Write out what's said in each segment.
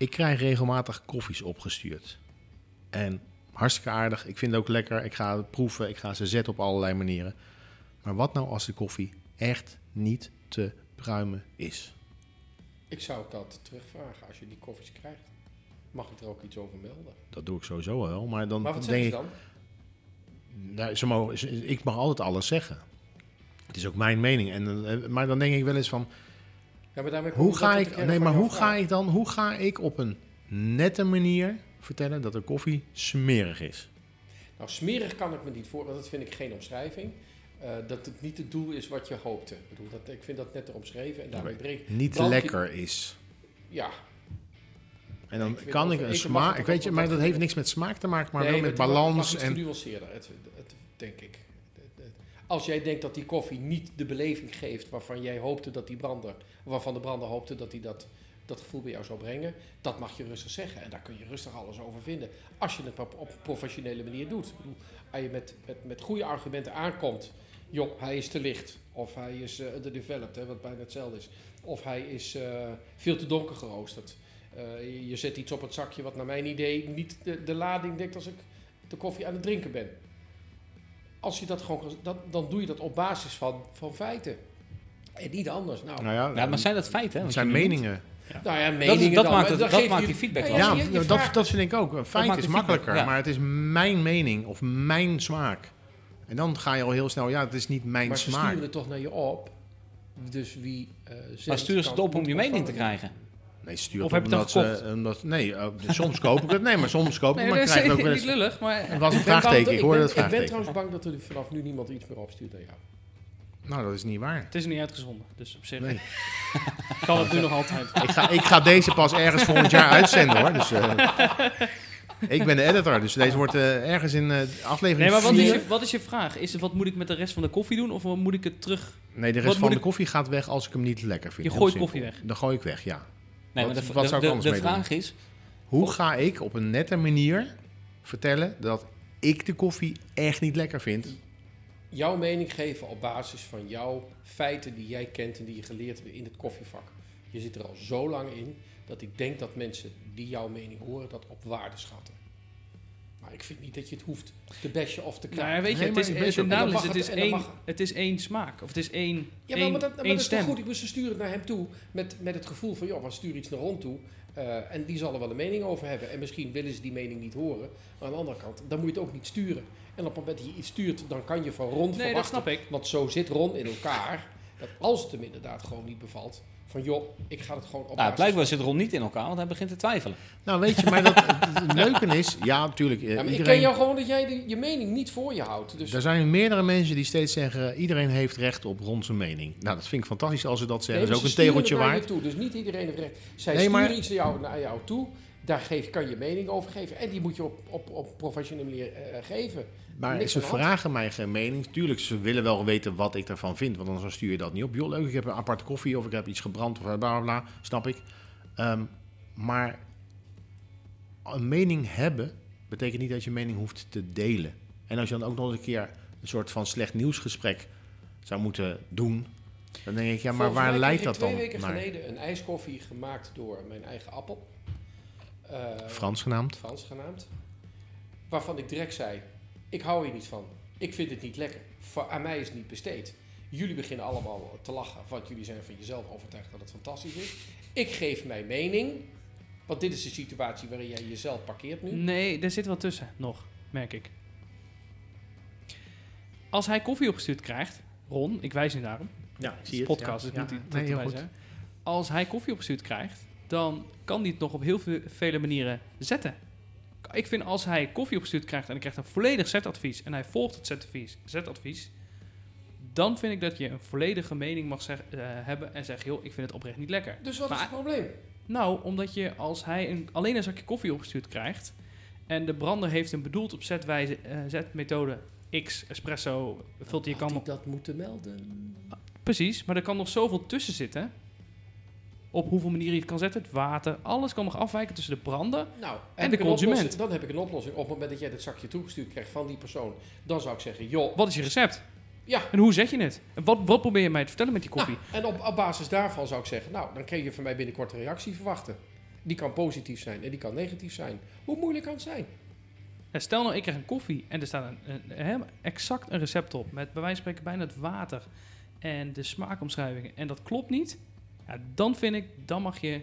Ik krijg regelmatig koffies opgestuurd. En hartstikke aardig. Ik vind het ook lekker. Ik ga het proeven. Ik ga ze zetten op allerlei manieren. Maar wat nou als de koffie echt niet te pruimen is? Ik zou dat terugvragen als je die koffies krijgt. Mag ik er ook iets over melden? Dat doe ik sowieso wel. Maar dan Maar wat denk ik, dan? nou, ze mogen, ze- ik mag altijd alles zeggen. Het is ook mijn mening. En, eh, maar dan denk ik wel eens van, Ja, maar daarmee hoe ga ik, nee, maar hoe ga ik dan, hoe ga ik op een nette manier vertellen dat de koffie smerig is? Nou, smerig kan ik me niet voor, want dat vind ik geen omschrijving. Eh, dat het niet het doel is wat je hoopte. Ik, bedoel, dat, ik vind dat net omschreven en daarmee breek Niet lekker is. Ja, En dan Ik kan ik een smaak. het Ik weet je, maar dat heeft niks met smaak te maken, maar Nee, wel met het balans. iets En, genuanceerder, het, het, denk ik. Als jij denkt dat die koffie niet de beleving geeft waarvan jij hoopte dat die brander, waarvan de brander hoopte dat hij dat, dat gevoel bij jou zou brengen, dat mag je rustig zeggen. En daar kun je rustig alles over vinden. Als je het op, op een professionele manier doet. Als je met, met, met goede argumenten aankomt, joh, hij is te licht. Of hij is eh underdeveloped, hè, wat bijna hetzelfde is. Of hij is eh, veel te donker geroosterd. Eh, je zet iets op het zakje wat naar mijn idee niet de, de lading dekt als ik de koffie aan het drinken ben. Als je dat gewoon, dat, dan doe je dat op basis van, van feiten. En niet anders. Nou, nou ja, Ja, maar zijn dat feiten? hè, het zijn meningen. nou ja, Dat, meningen dat dan, maakt, maar het, dat maakt je- die feedback Ja, je- je dat, dat vind ik ook. Een feit is makkelijker, ja. maar het is mijn mening of mijn smaak. En dan ga je al heel snel, ja, het is niet mijn maar ze smaak. sturen het toch naar je op. Dus wie eh Maar sturen ze het op om je mening te krijgen? Nee, stuur Of het heb je het dan omdat nee, eh, soms koop ik het. Nee, maar soms koop ik het, maar ik dat krijg het ook wel niet eens. lullig, maar... Het was een vraagteken, dat- ik hoorde ben- het Ik ben vraagteken. trouwens bang dat er vanaf nu niemand iets meer opstuurt naar jou. Nou, dat is niet waar. Het is niet uitgezonden, dus op zich Nee. kan het nu nog altijd. Ik ga, ik ga deze pas ergens volgend jaar uitzenden hoor. Dus, eh, ik ben de editor, dus deze wordt eh, ergens in eh, aflevering Nee, maar wat is, vier- je, wat is je vraag? Is het, wat moet ik met de rest van de koffie doen? Of wat moet ik het terug... Nee, de wat rest van de ik- koffie gaat weg als ik hem niet lekker vind. Je gooit koffie weg? Dan gooi ik weg, ja. Nee, Wat- maar de, wat de, zou ik de, anders de mee doen? vraag is... Hoe ga ik op een nette manier vertellen dat ik de koffie echt niet lekker vind? Jouw mening geven op basis van jouw feiten die jij kent en die je geleerd hebt in het koffievak. Je zit er al zo lang in dat ik denk dat mensen die jouw mening horen dat op waarde schatten. Maar ik vind niet dat je het hoeft te bashen of te Nou, kraken. weet je, Nee, het is, het, het, het, één, mag- het is één smaak. Of het is één, Ja, maar, één, maar dat, maar één dat is toch stem. goed? Ik Ze sturen het naar hem toe met, met het gevoel van, joh, we sturen iets naar rond toe. eh, en die zal er wel een mening over hebben. En misschien willen ze die mening niet horen. Maar aan de andere kant, dan moet je het ook niet sturen. En op het moment dat je iets stuurt, dan kan je van Ron Nee, dat verwachten. snap ik. Want zo zit Ron in elkaar. Dat als het hem inderdaad gewoon niet bevalt. Van joh, ik ga het gewoon op Nou, blijkbaar zit Ron niet in elkaar, want hij begint te twijfelen. Nou, weet je, maar dat, het leuke is, ja, natuurlijk. eh, Ja, maar ik ken jou gewoon dat jij de- je mening niet voor je houdt. Dus Er zijn meerdere mensen die steeds zeggen: iedereen heeft recht op Ron zijn mening. Nou, dat vind ik fantastisch als ze dat zeggen. Nee, dat is ook een tegeltje waard. toe, dus niet iedereen heeft recht. Zij Nee, sturen maar- iets naar jou, naar jou toe. Daar geef, kan je mening over geven. En die moet je op, op, op professionele manier eh, geven. Maar Niks ze vragen mij geen mening. Tuurlijk, ze willen wel weten wat ik ervan vind. Want anders stuur je dat niet op. Joh, leuk, ik heb een aparte koffie of ik heb iets gebrand of bla bla bla. Snap ik. Ehm, maar een mening hebben betekent niet dat je mening hoeft te delen. En als je dan ook nog eens een keer een soort van slecht nieuwsgesprek zou moeten doen. Dan denk ik, ja, maar Volgens waar leidt dat ik dan twee weken geleden een ijskoffie gemaakt door mijn eigen appel. Eh, Frans genaamd. Frans genaamd. Waarvan ik direct zei, ik hou hier niet van. Ik vind het niet lekker. Voor, aan mij is het niet besteed. Jullie beginnen allemaal te lachen, want jullie zijn van jezelf overtuigd dat het fantastisch is. Ik geef mijn mening, want dit is de situatie waarin jij jezelf parkeert nu. Nee, er zit wat tussen nog, merk ik. Als hij koffie opgestuurd krijgt, Ron, ik wijs nu naar hem. Ja, Het is een podcast, dus moet hij nee, heel erbij goed. zijn. Als hij koffie opgestuurd krijgt, dan kan hij het nog op heel veel, vele manieren zetten. Ik vind als hij koffie opgestuurd krijgt en hij krijgt een volledig zetadvies en hij volgt het zetadvies, zetadvies dan vind ik dat je een volledige mening mag zeg- eh, hebben en zeggen, joh, ik vind het oprecht niet lekker. Dus wat Maar- is het probleem? Nou, omdat je als hij een, alleen een zakje koffie opgestuurd krijgt en de brander heeft hem bedoeld op zetwijze, eh, zetmethode X, espresso, vult hij je Had kan hij dat moeten melden? Precies, maar er kan nog zoveel tussen zitten. Op hoeveel manieren je het kan zetten, het water, alles kan nog afwijken tussen de brander. Nou, En de consument. Dan heb ik een oplossing. Op het moment dat jij dat zakje toegestuurd krijgt van die persoon, dan zou ik zeggen, joh, Wat is je recept? ja. En hoe zet je het? En wat, wat probeer je mij te vertellen met die koffie? Nou, en op, op basis daarvan zou ik zeggen, nou, dan kun je van mij binnenkort een reactie verwachten. Die kan positief zijn en die kan negatief zijn. Hoe moeilijk kan het zijn? Stel nou, ik krijg een koffie en er staat een, een, een- exact een recept op. Met bij wijze van spreken bijna het water en de smaakomschrijvingen. En dat klopt niet. Ja, dan vind ik, dan mag je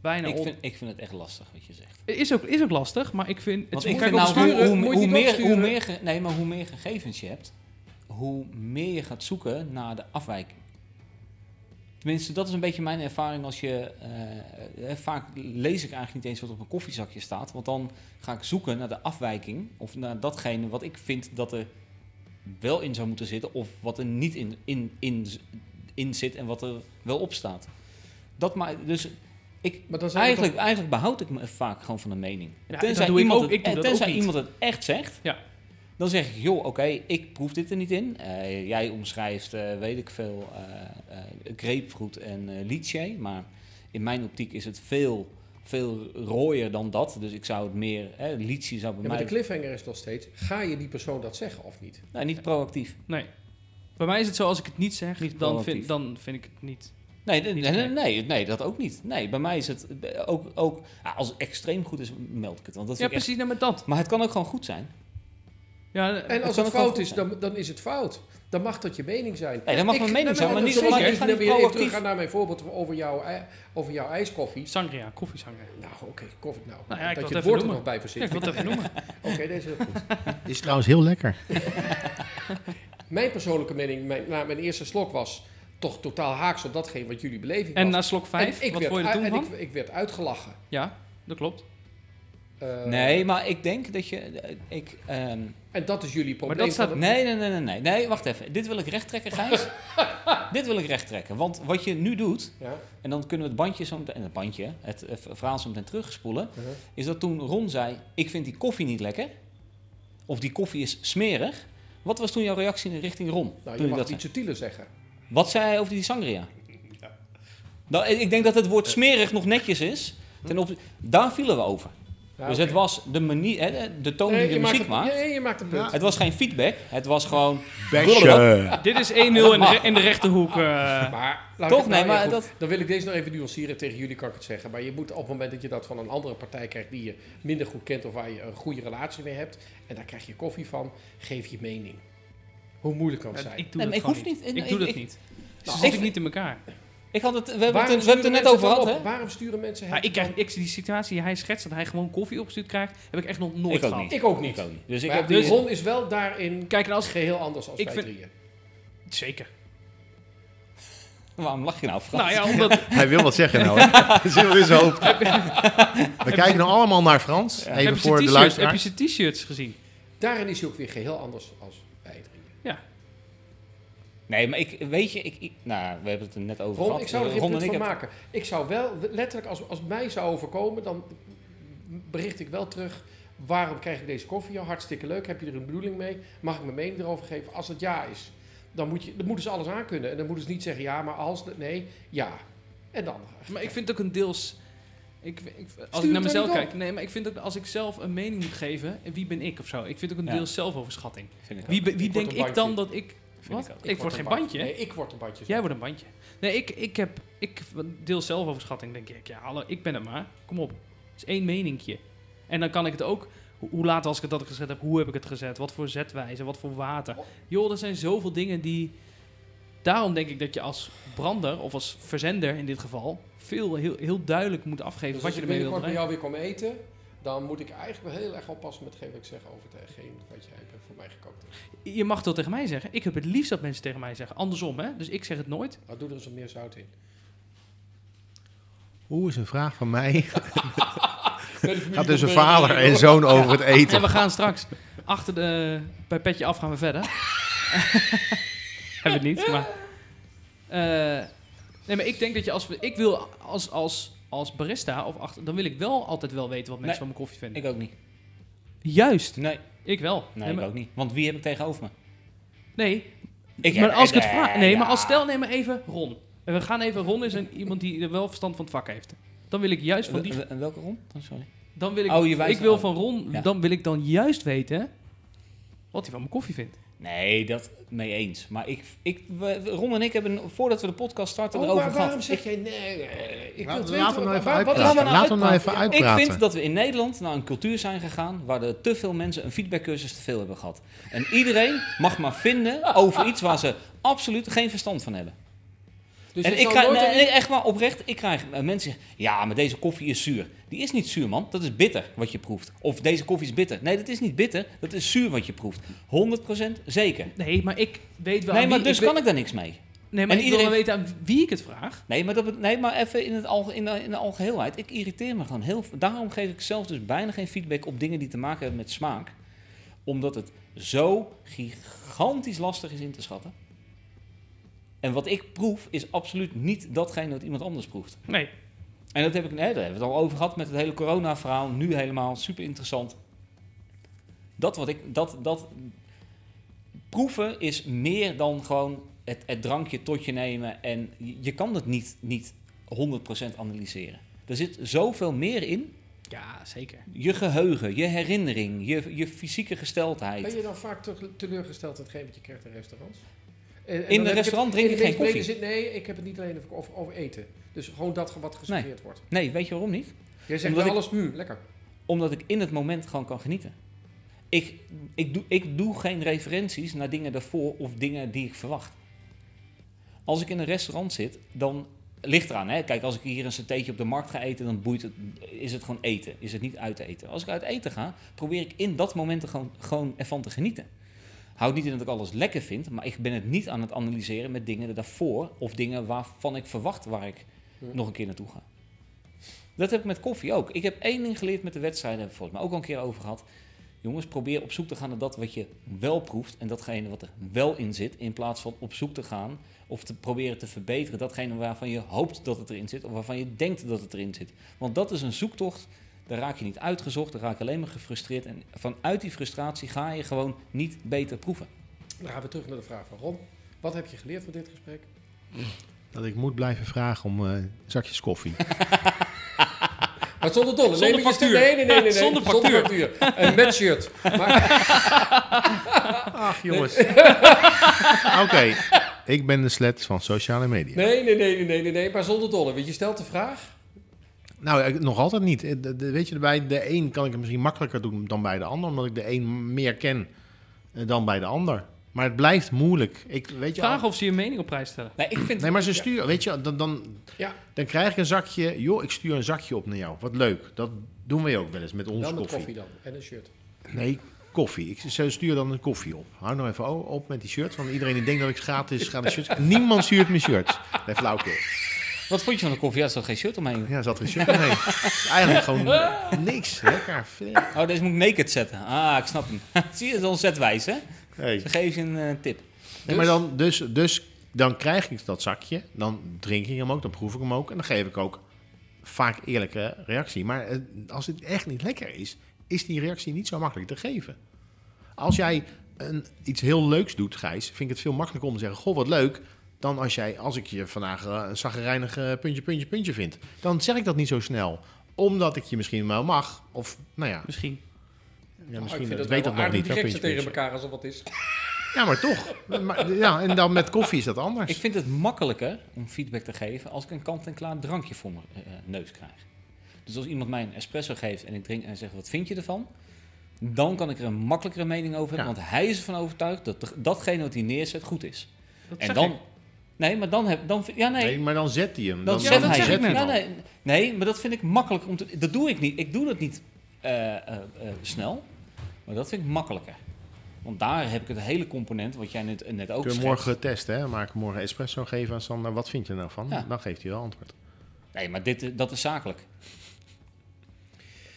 bijna... Ik vind, ik vind het echt lastig wat je zegt. Het is ook, is ook lastig, maar ik vind... Het Want ik vind nou, hoe, meer, hoe, meer, nee, maar hoe meer gegevens je hebt, hoe meer je gaat zoeken naar de afwijking. Tenminste, dat is een beetje mijn ervaring als je... eh, eh, vaak lees ik eigenlijk niet eens wat op een koffiezakje staat. Want dan ga ik zoeken naar de afwijking. Of naar datgene wat ik vind dat er wel in zou moeten zitten. Of wat er niet in, in, in, in zit en wat er wel op staat. Dat maar, dus ik, Maar dan Eigenlijk, eigenlijk behoud ik me vaak gewoon van een mening. Ja, tenzij iemand, ook. het, tenzij iemand het echt zegt, Ja. dan zeg ik, joh, oké, ik proef dit er niet in. Eh, jij omschrijft, eh, weet ik veel, eh grapefruit en lychee. Maar in mijn optiek is het veel, veel rooier dan dat. Dus ik zou het meer, lychee zou bij Ja, maar mij... de cliffhanger is nog steeds, ga je die persoon dat zeggen of niet? Nee, niet proactief. Nee. Bij mij is het zo, als ik het niet zeg, Niet dan, vind, dan vind ik het niet. Nee, nee, Niet nee, nee, nee, dat ook niet. Nee, bij mij is het eh, ook, ook ja, als het extreem goed is, meld ik het. Want dat Ja, echt- precies, nou met dat. maar het kan ook gewoon goed zijn. Ja, En als het fout is, dan, dan is het fout. Dan mag dat je mening zijn. Nee, dat mag Ik- mijn mening zijn, maar niet- maar ik ga weer even proactief. teruggaan naar mijn voorbeeld over, jouw, ei- over jouw ijskoffie. sangria, koffiesangria. Nou, oké, koffie. Nou, Nou ja, dat je het woord er nog bij Ja, verzint. ik wil het even noemen. Oké, deze is heel goed. Dit is trouwens heel lekker. Mijn persoonlijke mening mijn, na mijn eerste slok was toch totaal haaks op datgene wat jullie beleving En was. na slok 5, En ik wat werd, vond je er uit- toen en van? ik, ik werd uitgelachen. Ja, dat klopt. Eh, Nee, maar ik denk dat je... eh, Ik, ehm, En dat is jullie probleem. dat staat- nee, nee, nee, nee, nee. Nee, wacht even. Dit wil ik recht trekken, Gijs. Dit wil ik recht trekken. Want wat je nu doet... Ja, En dan kunnen we het bandje zo meteen... en Het bandje, het verhaal zo meteen terugspoelen. uh-huh. Is dat toen Ron zei... Ik vind die koffie niet lekker. Of die koffie is smerig. Wat was toen jouw reactie in richting Ron? Nou, toen je mag dat zei? subtieler zeggen. Wat zei hij over die sangria? Nou, ik denk dat het woord smerig nog netjes is. Ten opzi- Daar vielen we over. Ja, dus het was de, manier, hè, de toon Nee, die je maakt muziek het- maakt. Nee, je maakt een punt. Het was geen feedback. Het was gewoon... Dit is 1-0 in, de re- in de rechterhoek. eh. Maar, laat Toch? ik- Nee, nou, ja, maar dat- Dan wil ik deze nog even nuanceren. Tegen jullie kan ik het zeggen. Maar je moet op het moment dat je dat van een andere partij krijgt die je minder goed kent of waar je een goede relatie mee hebt. En daar krijg je koffie van, geef je mening. Hoe moeilijk kan het zijn? ik doe Nee, dat ik hoef niet. niet. Ik doe dat ik- niet. Nou, Ze ik- zitten niet in elkaar. Ik had het, we hebben het, Waarom we hebben het er sturen net over gehad, hè? Waarom sturen mensen Maar het ik, krijg, dan- ik zie die situatie die hij schetst, dat hij gewoon koffie opgestuurd krijgt, heb ik echt nog nooit Ik ook gehad. niet. Ik ook niet. Ik ook niet. Dus ik Maar heb ja, die... Ron is wel daarin Kijk, en als... geheel anders als Ik wij vind- drieën. Zeker. Waarom lach je nou, Frans? Nou ja, omdat... Hij wil wat zeggen nou. hè? Dat zit wel in zijn hoofd. We kijken nu allemaal naar Frans. heb Even je voor de t-shirts- heb je zijn t-shirts gezien? Daarin is hij ook weer geheel anders als. Nee, maar ik, weet je, ik, ik- nou, we hebben het er net over Ron, gehad. ik zou er geen Ron punt en van maken. Ik zou wel, letterlijk, als, als het mij zou overkomen, dan bericht ik wel terug. Waarom krijg ik deze koffie? Ja, hartstikke leuk. Heb je er een bedoeling mee? Mag ik mijn mening erover geven? Als het ja is, dan, moet je, dan moeten ze alles aankunnen. En dan moeten ze niet zeggen ja, maar als... Nee, ja. En dan... Maar ik vind ook een deels... Ik, ik, als Stuur ik naar mezelf niet kijk... Nee, maar ik vind ook als ik zelf een mening moet geven... Wie ben ik of zo? Ik vind ook een Ja. deels zelfoverschatting. Vind ik Wie, wie denk ik dan dat ik... Vind ik. Ik, word een geen bandje. Nee, ik word een bandje. Jij wordt een bandje. Nee, ik, ik heb... Ik, deels zelfoverschatting denk ik. Ja, hallo, ik ben het maar. Kom op. Het is één meningje. En dan kan ik het ook... Hoe, laat als ik het dat gezet heb? Hoe heb ik het gezet? Wat voor zetwijze? Wat voor water? Joh, er zijn zoveel dingen die... Daarom denk ik dat je als brander, of als verzender in dit geval... veel, heel, heel duidelijk moet afgeven Dus wat als je ik ermee wilt binnenkort bij jou weer kom eten, dan moet ik eigenlijk wel heel erg oppassen met hetgeen wat ik zeg over hetgeen wat jij voor mij gekookt hebt. Je mag het wel tegen mij zeggen. Ik heb het liefst dat mensen tegen mij zeggen. Andersom, hè? Dus ik zeg het nooit. Maar doe er eens wat meer zout in. Hoe is een vraag van mij? Gaat van Beuren, vader en zoon over het En eten. we gaan straks achter de... Bij Petje Af gaan we verder. Hebben we het niet, maar... eh, nee, maar ik denk dat je als... We, ik wil als, als als barista of achter, dan wil ik wel altijd wel weten wat mensen Nee. van mijn koffie vinden. Ik ook niet. Juist, Nee, ik wel. nee, ik ook niet. Want wie heb ik tegenover me? nee, Ik maar als ik het eh, vraag, nee, ja. maar als stel neem maar even Ron. En we gaan even Ron is een, iemand die er wel verstand van het vak heeft. Dan wil ik juist van die, wel- Welke rond? Oh, sorry. dan wil ik, Oh, je wijst- ik wil van Ron, Ja. dan wil ik dan juist weten wat hij van mijn koffie vindt. Nee, dat mee eens. Maar ik, ik, we- Ron en ik hebben, voordat we de podcast starten, Oh, erover gehad. waarom zeg jij nee? Ik wil Laat- het laat weten. hem nou even waar- waar- uitpraten. laat me Laat hem nou even uitpraten. Ik vind dat we in Nederland naar een cultuur zijn gegaan waar er te veel mensen een feedbackcursus te veel hebben gehad. En iedereen mag maar vinden over iets waar ze absoluut geen verstand van hebben. Dus en ik krijg, nee, echt maar oprecht, ik krijg eh, mensen zeggen, ja, maar deze koffie is zuur. Die is niet zuur, man. Dat is bitter wat je proeft. Of deze koffie is bitter. Nee, dat is niet bitter. Dat is zuur wat je proeft. 100% zeker. Nee, maar ik weet wel Nee, maar dus ik weet- kan ik daar niks mee. Nee, maar en ik wil iedereen- wel weten aan wie ik het vraag. Nee, maar, dat, nee, maar even in, het in, de, in de algeheelheid. Ik irriteer me gewoon heel. Daarom geef ik zelf dus bijna geen feedback op dingen die te maken hebben met smaak. Omdat het zo gigantisch lastig is in te schatten. En wat ik proef is absoluut niet datgene wat iemand anders proeft. Nee, En dat heb ik, nee, daar hebben we het al over gehad met het hele corona-verhaal. Nu helemaal super interessant. Dat wat ik, dat, dat proeven is meer dan gewoon het, het drankje tot je nemen. En je, je kan het niet, niet 100% analyseren. Er zit zoveel meer in. ja, zeker. Je geheugen, je herinnering, je, je fysieke Ben gesteldheid. je dan vaak te- teleurgesteld in hetgeen wat je krijgt in restaurants? En- en In een restaurant drink in ik geen koffie. zin- nee, ik heb het niet alleen over, eten. Dus gewoon dat wat geserveerd wordt. Nee, weet je waarom niet? Jij zegt Omdat ik- alles, hm, lekker. Omdat ik in het moment gewoon kan genieten. Ik, ik, doe, ik doe geen referenties naar dingen daarvoor of dingen die ik verwacht. Als ik in een restaurant zit, dan ligt eraan. Hè? Kijk, als ik hier een satéetje op de markt ga eten, dan boeit het, is het gewoon eten. Is het niet uit eten. Als ik uit eten ga, probeer ik in dat moment er gewoon, gewoon ervan te genieten. Houdt niet in dat ik alles lekker vind, maar ik ben het niet aan het analyseren met dingen daarvoor of dingen waarvan ik verwacht waar ik nog een keer naartoe ga. Dat heb ik met koffie ook. Ik heb één ding geleerd met de wedstrijden, hebben we volgens mij ook al een keer over gehad. Jongens, probeer op zoek te gaan naar dat wat je wel proeft en datgene wat er wel in zit, in plaats van op zoek te gaan of te proberen te verbeteren datgene waarvan je hoopt dat het erin zit of waarvan je denkt dat het erin zit. Want dat is een zoektocht, daar raak je niet uitgezocht, daar raak je alleen maar gefrustreerd en vanuit die frustratie ga je gewoon niet beter proeven. Dan gaan we terug naar de vraag van Ron. Wat heb je geleerd van dit gesprek? Dat ik moet blijven vragen om eh, zakjes koffie. Maar zonder dolle. Zonder nee, factuur. Nee, nee, nee. nee, nee. Zonder factuur. Een matchshirt. Maar Ach jongens. Oké, ik ben de slet van sociale media. nee, nee, nee, nee, nee, nee. Maar zonder dolle. Want je stelt de vraag. Nou, nog altijd niet. Eh, de- de- weet je, bij de een kan ik het misschien makkelijker doen dan bij de ander, omdat ik de een meer ken eh, dan bij de ander. Maar het blijft moeilijk. Ik, weet je, Vraag of ze je mening op prijs stellen. Nee, ik vind Nee, maar ze sturen, weet je, dan, dan, Ja. dan krijg ik een zakje. Joh, ik stuur een zakje op naar jou. Wat leuk. Dat doen we ook wel eens met onze Dan met koffie. koffie dan. En een shirt. Nee, koffie. Ik ze stuur dan een koffie op. Hou nou even op met die shirt. Want iedereen die denkt dat ik gratis gratis shirts. Niemand stuurt me shirts. Nee, flauwkul. Wat vond je van de koffie? Ja, er zat geen shirt omheen. Ja, er zat er een shirt omheen. Het is eigenlijk gewoon niks. Lekker. Oh, deze moet ik naked zetten. Ah, ik snap hem. Zie je, dat is al zetwijs, hè? Hey. Geef je een eh, tip. Nee, maar dan, dus, dus dan krijg ik dat zakje. Dan drink ik hem ook. Dan proef ik hem ook. En dan geef ik ook vaak eerlijke reactie. Maar eh, als het echt niet lekker is, is die reactie niet zo makkelijk te geven. Als jij een, iets heel leuks doet, Gijs, vind ik het veel makkelijker om te zeggen: Goh, wat leuk. Dan als, jij, als ik je vandaag eh, een zaggerijnig eh, puntje, puntje, puntje vind. Dan zeg ik dat niet zo snel. Omdat ik je misschien wel mag. Of, nou ja, Misschien. ja ik misschien vind dat weet dat nog niet. puntje, tegen elkaar als er wat is. Ja, maar toch. Maar, ja, en dan met koffie is dat anders. Ik vind het makkelijker om feedback te geven als ik een kant-en-klaar drankje voor mijn eh, neus krijg. Dus als iemand mij een espresso geeft en ik drink en zeg wat vind je ervan, dan kan ik er een makkelijkere mening over hebben, Ja. want hij is ervan overtuigd dat datgene wat hij neerzet goed is. Dat en zeg dan, ik. Nee, maar dan heb, dan, ja nee, Nee, maar dan zet hij hem. dan Dan, zet hij. ik net Ja, hem. nee, nee, maar dat vind ik makkelijk om te, dat doe ik niet. Ik doe dat niet eh, eh, eh, snel, maar dat vind ik makkelijker. Want daar heb ik het hele component, wat jij net, net ook Kun je schetst. morgen testen, hè? Maak morgen espresso geven aan Sander. Wat vind je er nou van? Ja. Dan geeft hij wel antwoord. Nee, maar dit, dat is zakelijk.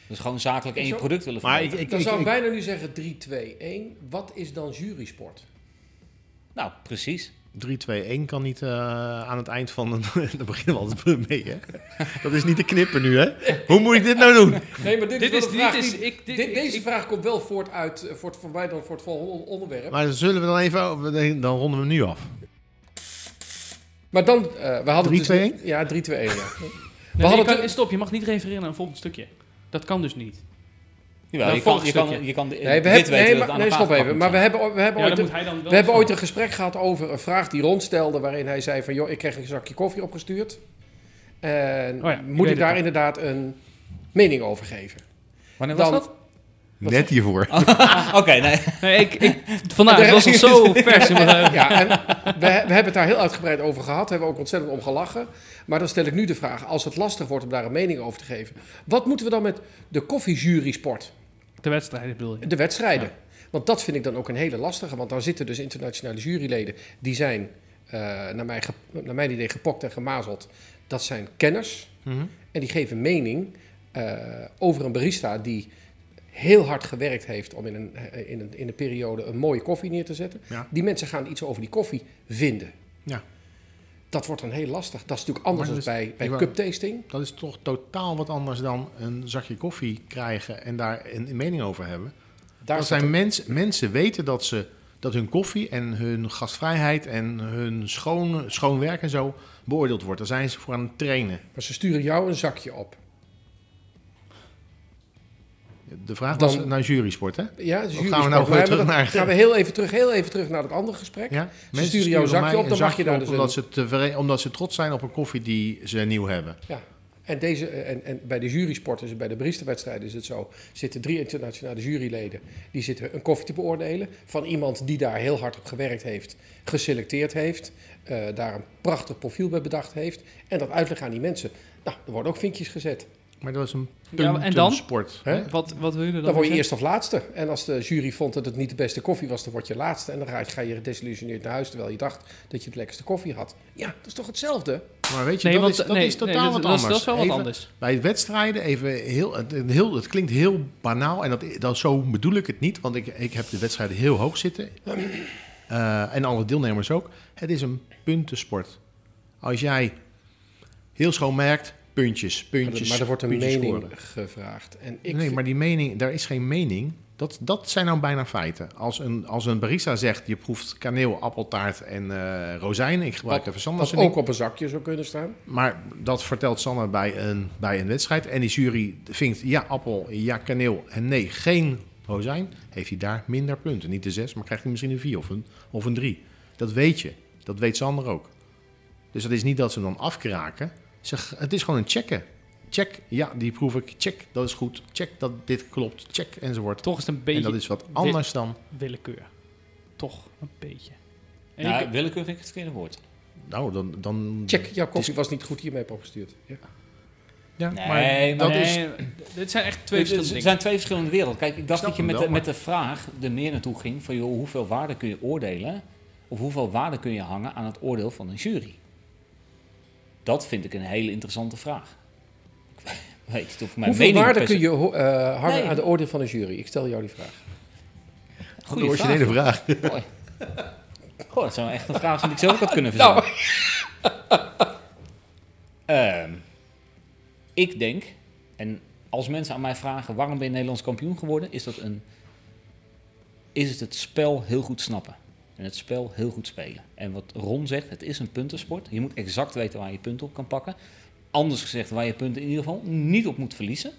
Dat is gewoon zakelijk en je Zo. product willen Maar verbeteren. ik, Dan ik, zou ik ik- bijna nu zeggen 3, 2, 1. Wat is dan jurysport? Nou, precies. 3-2-1 kan niet eh, aan het eind van een... Daar beginnen we altijd mee, hè? Dat is niet te knippen nu, hè? Hoe moet ik dit nou doen? Nee, maar dit, Dit is, dit vraag is, die- ik, dit, dit- ik- deze ik- vraag komt wel voort uit, eh, voor, het, voor mij dan voor het volgende onderwerp. Maar zullen we dan even... Dan ronden we hem nu af. Maar dan, eh, we hadden 3-2-1? dus Ja, 3-2-1, ja. Nee, We je hadden kan- het- stop, je mag niet refereren naar een volgend stukje. Dat kan dus niet. Jawel, Nou, je, kan, je, kan, je kan Nee, we dit hebben, weten nee, dat maar, nee stop even. Maar we hebben, we hebben, Ja, ooit, een, we hebben ooit een gesprek gehad over een vraag die Ron stelde... waarin hij zei van, joh, ik kreeg een zakje koffie opgestuurd. En Oh ja, moet ik daar inderdaad een mening over geven? Wanneer was dat? Net hiervoor. Oké, nee. Nee, ik, ik, vandaag, het was nog zo vers in mijn geheugen. Ja, en we, we hebben het daar heel uitgebreid over gehad. Daar hebben we ook ontzettend om gelachen. Maar dan stel ik nu de vraag, als het lastig wordt om daar een mening over te geven... wat moeten we dan met de koffiejury-sport? De wedstrijden bedoel je. De wedstrijden. Want dat vind ik dan ook een hele lastige. Want dan zitten dus internationale juryleden. Die zijn, eh, naar, mijn naar mijn idee, gepokt en gemazeld. Dat zijn kenners. Mhm. En die geven mening eh, over een barista die heel hard gewerkt heeft om in een, eh, in, een, in een periode een mooie koffie neer te zetten. Ja. Die mensen gaan iets over die koffie vinden. Ja. Dat wordt dan heel lastig. Dat is natuurlijk anders dan bij, bij ik wou- cup tasting. Dat is toch totaal wat anders dan een zakje koffie krijgen en daar een, een mening over hebben. Daar dat zijn mensen, mensen weten dat, ze, dat hun koffie en hun gastvrijheid en hun schoon, schoon werk en zo beoordeeld wordt. Daar zijn ze voor aan het trainen. Maar ze sturen jou een zakje op. De vraag Dan- was naar jurysport, hè? Ja, Of gaan we nou weer terug naar- Gaan we heel even terug, heel even terug naar het andere gesprek. Ja? sturen jou een zakje mij op, dan mag je daar dus omdat, een- ze omdat ze trots zijn op een koffie die ze nieuw hebben. Ja. En, deze, en, en bij de jurysporten, dus bij de barista-wedstrijden is het zo... zitten drie internationale juryleden... die zitten een koffie te beoordelen... van iemand die daar heel hard op gewerkt heeft... geselecteerd heeft... eh, daar een prachtig profiel bij bedacht heeft... en dat uitleggen aan die mensen. Nou, er worden ook vinkjes gezet. Maar dat is een Ja, en dan? sport. Hè? Wat, wat wil je dan Dan word je eerst of laatste. En als de jury vond dat het niet de beste koffie was... dan word je laatste. En dan ga je, ga je gedesillusioneerd naar huis... terwijl je dacht dat je het lekkerste koffie had. Ja, dat is toch hetzelfde? Maar weet je, Nee, dat, want is, dat nee, is totaal nee, dat, wat dat anders. Dat is wel wat Even- anders. Bij wedstrijden, even heel, het, een heel, het klinkt heel banaal en dat, dat, zo bedoel ik het niet, want ik, ik heb de wedstrijden heel hoog zitten. Eh, en alle deelnemers ook. Het is een puntensport. Als jij heel schoon merkt, puntjes, puntjes. maar er wordt een mening scoren. gevraagd. En ik nee, vind- maar die mening, daar is geen mening. Dat, dat zijn nou bijna feiten. Als een, als een barista zegt, je proeft kaneel, appeltaart en eh rozijnen. Ik gebruik Wat- even Sanders. Wat ook op een zakje zou kunnen staan. Maar dat vertelt Sanne bij een, bij een wedstrijd. En die jury vindt ja appel, ja kaneel en nee geen rozijn. Heeft hij daar minder punten. Niet de zes, maar krijgt hij misschien een vier of een, of een drie. Dat weet je. Dat weet Sander ook. Dus het is niet dat ze hem dan afkraken. Ze, het is gewoon een checken. Check, ja, die proef ik. Check, dat is goed. Check, dat dit klopt. Check, enzovoort. Toch is het een En beetje dat is wat anders dan... willekeur. Toch een beetje. En Nou, ik- willekeur vind ik het verkeerde woord. Nou, dan... dan Check, jouw koffie was niet goed, hiermee opgestuurd. Ja. Ja, Nee, maar maar dat is... dit zijn echt twee verschillende het zijn twee verschillende werelden. Kijk, ik dacht dat je met, wel, de, met de vraag er meer naartoe ging van joh, hoeveel waarde kun je oordelen? Of hoeveel waarde kun je hangen aan het oordeel van een jury? Dat vind ik een hele interessante vraag. Ik weet niet of mijn Hoeveel mening waarde kun je eh, hangen Nee. aan de oordeel van een jury? Ik stel jou die vraag. Goeie de originele vraag. Mooi. Goh, dat zou echt een vraag zijn die ik zelf ook had kunnen verzinnen. Ehm, ik denk, en als mensen aan mij vragen waarom ben je Nederlands kampioen geworden, is dat een, is het het spel heel goed snappen. En het spel heel goed spelen. En wat Ron zegt, het is een puntensport. Je moet exact weten waar je punten op kan pakken. Anders gezegd, waar je punten in ieder geval niet op moet verliezen.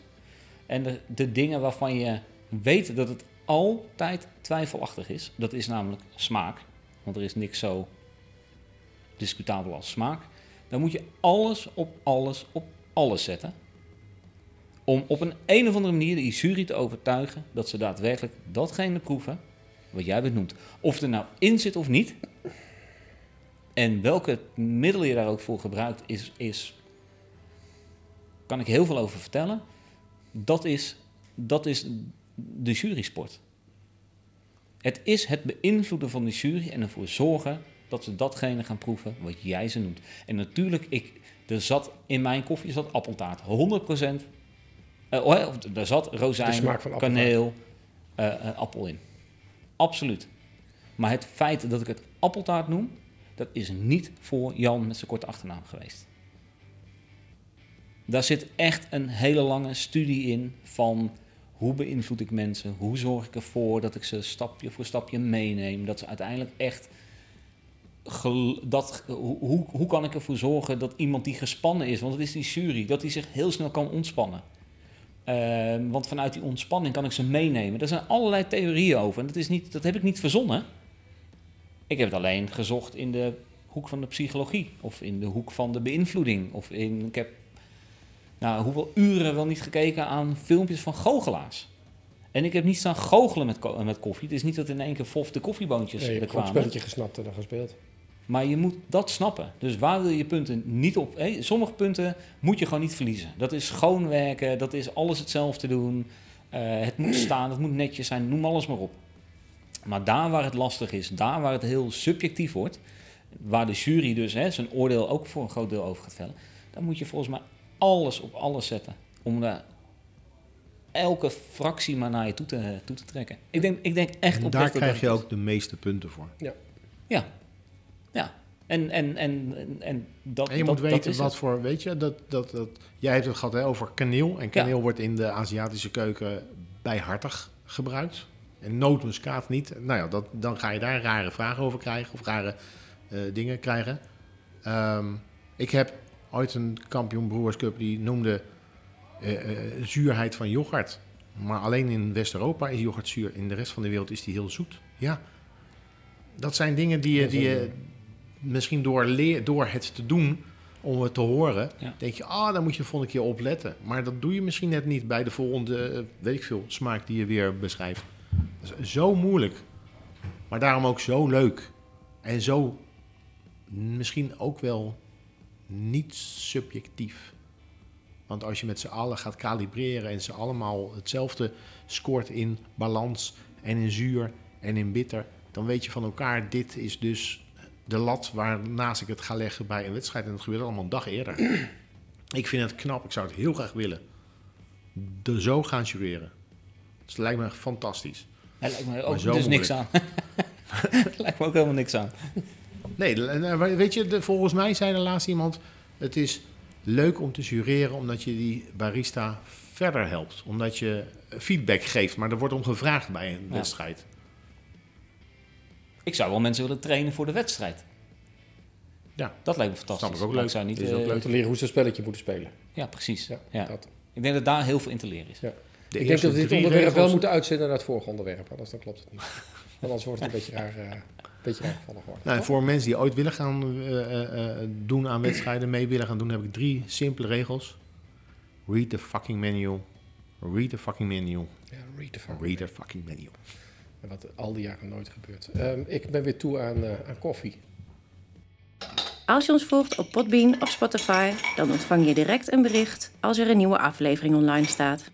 En de, de dingen waarvan je weet dat het altijd twijfelachtig is, dat is namelijk smaak. Want er is niks zo discutabel als smaak. Dan moet je alles op alles op alles zetten. Om op een, een of andere manier die jury te overtuigen dat ze daadwerkelijk datgene proeven wat jij benoemt. Of er nou in zit of niet. En welke middel je daar ook voor gebruikt, is, is kan ik heel veel over vertellen. Dat is, dat is de jurysport. Het is het beïnvloeden van de jury en ervoor zorgen dat ze datgene gaan proeven wat jij ze noemt. En natuurlijk, ik, er zat in mijn koffie zat appeltaart, 100%. eh, oh, of er zat rozijn, kaneel, eh, eh, appel in. Absoluut. Maar het feit dat ik het appeltaart noem, dat is niet voor Jan met zijn korte achternaam geweest. Daar zit echt een hele lange studie in van hoe beïnvloed ik mensen, hoe zorg ik ervoor dat ik ze stapje voor stapje meeneem, dat ze uiteindelijk echt dat, hoe, hoe- kan ik ervoor zorgen dat iemand die gespannen is, want het is die jury, dat hij zich heel snel kan ontspannen. Ehm, want vanuit die ontspanning kan ik ze meenemen. Er zijn allerlei theorieën over. En dat, is niet, dat heb ik niet verzonnen. Ik heb het alleen gezocht in de hoek van de psychologie. Of in de hoek van de beïnvloeding. Of in, ik heb nou, hoeveel uren wel niet gekeken aan filmpjes van goochelaars. En ik heb niet staan goochelen met, ko- met koffie. Het is niet dat in één keer fof de koffieboontjes Nee, je er hebt gewoon een kwamen. spelletje gesnapt en dan gespeeld. Maar je moet dat snappen. Dus waar wil je punten niet op? hé, sommige punten moet je gewoon niet verliezen. Dat is schoonwerken, dat is alles hetzelfde doen. Eh, het moet staan, het moet netjes zijn, noem alles maar op. Maar daar waar het lastig is, daar waar het heel subjectief wordt, waar de jury dus hè, zijn oordeel ook voor een groot deel over gaat vellen, dan moet je volgens mij alles op alles zetten. Om daar elke fractie maar naar je toe te, toe te trekken. Ik denk, ik denk echt En oprecht daar krijg je ook de meeste punten voor. Ja. Ja. En, en, en, en, en dat, En je dat, moet dat weten wat het. voor, weet je, dat, dat, dat, jij hebt het gehad hè, over kaneel. En kaneel wordt in de Aziatische keuken bijhartig gebruikt. En nootmuskaat niet. Nou ja, dat, dan ga je daar rare vragen over krijgen of rare eh, dingen krijgen. Ehm, ik heb ooit een kampioen Brewers Cup die noemde eh, eh, zuurheid van yoghurt. Maar alleen in West-Europa is yoghurt zuur. In de rest van de wereld is die heel zoet. Ja, dat zijn dingen die je, die je misschien door, leer, door het te doen, om het te horen, Ja. denk je, ah, daar moet je de volgende keer op letten. Maar dat doe je misschien net niet bij de volgende, eh, weet ik veel, smaak die je weer beschrijft. Dat is zo moeilijk. Maar daarom ook zo leuk. En zo misschien ook wel niet subjectief. Want als je met z'n allen gaat kalibreren en ze allemaal hetzelfde scoort in balans en in zuur en in bitter, dan weet je van elkaar, dit is dus de lat waarnaast ik het ga leggen bij een wedstrijd. En dat gebeurt allemaal een dag eerder. ik vind het knap, ik zou het heel graag willen. De zo gaan jureren. Dus het lijkt me fantastisch. Hij lijkt me ook zo dus niks aan. lijkt me ook helemaal niks aan. Nee, de- en, weet je, de- volgens mij zei er laatst iemand... het is leuk om te jureren omdat je die barista verder helpt. Omdat je feedback geeft, maar er wordt om gevraagd bij een Ja. wedstrijd. Ik zou wel mensen willen trainen voor de wedstrijd. Ja. Dat lijkt me fantastisch. Snap ik ook leuk. Ik zou niet, Is ook eh, leuk. Te leren hoe ze een spelletje moeten spelen. Ja, precies. Ja, Ja. Dat. Ik denk dat daar heel veel in te leren is. De ik denk dat we dit onderwerp wel moeten uitzenden naar het vorige onderwerp. Anders dan klopt het niet. Want anders wordt het een beetje raar, eh, een beetje raar gevallen geworden. Nou, en voor mensen die ooit willen gaan eh, eh, eh, doen aan wedstrijden, mee willen gaan doen, heb ik drie simpele regels. Read the fucking menu. Read the fucking menu. Ja, read the fuck. Read the fucking menu. Wat al die jaren nooit gebeurt. Ehm, ik ben weer toe aan, eh, aan koffie. Als je ons volgt op Podbean of Spotify, dan ontvang je direct een bericht als er een nieuwe aflevering online staat.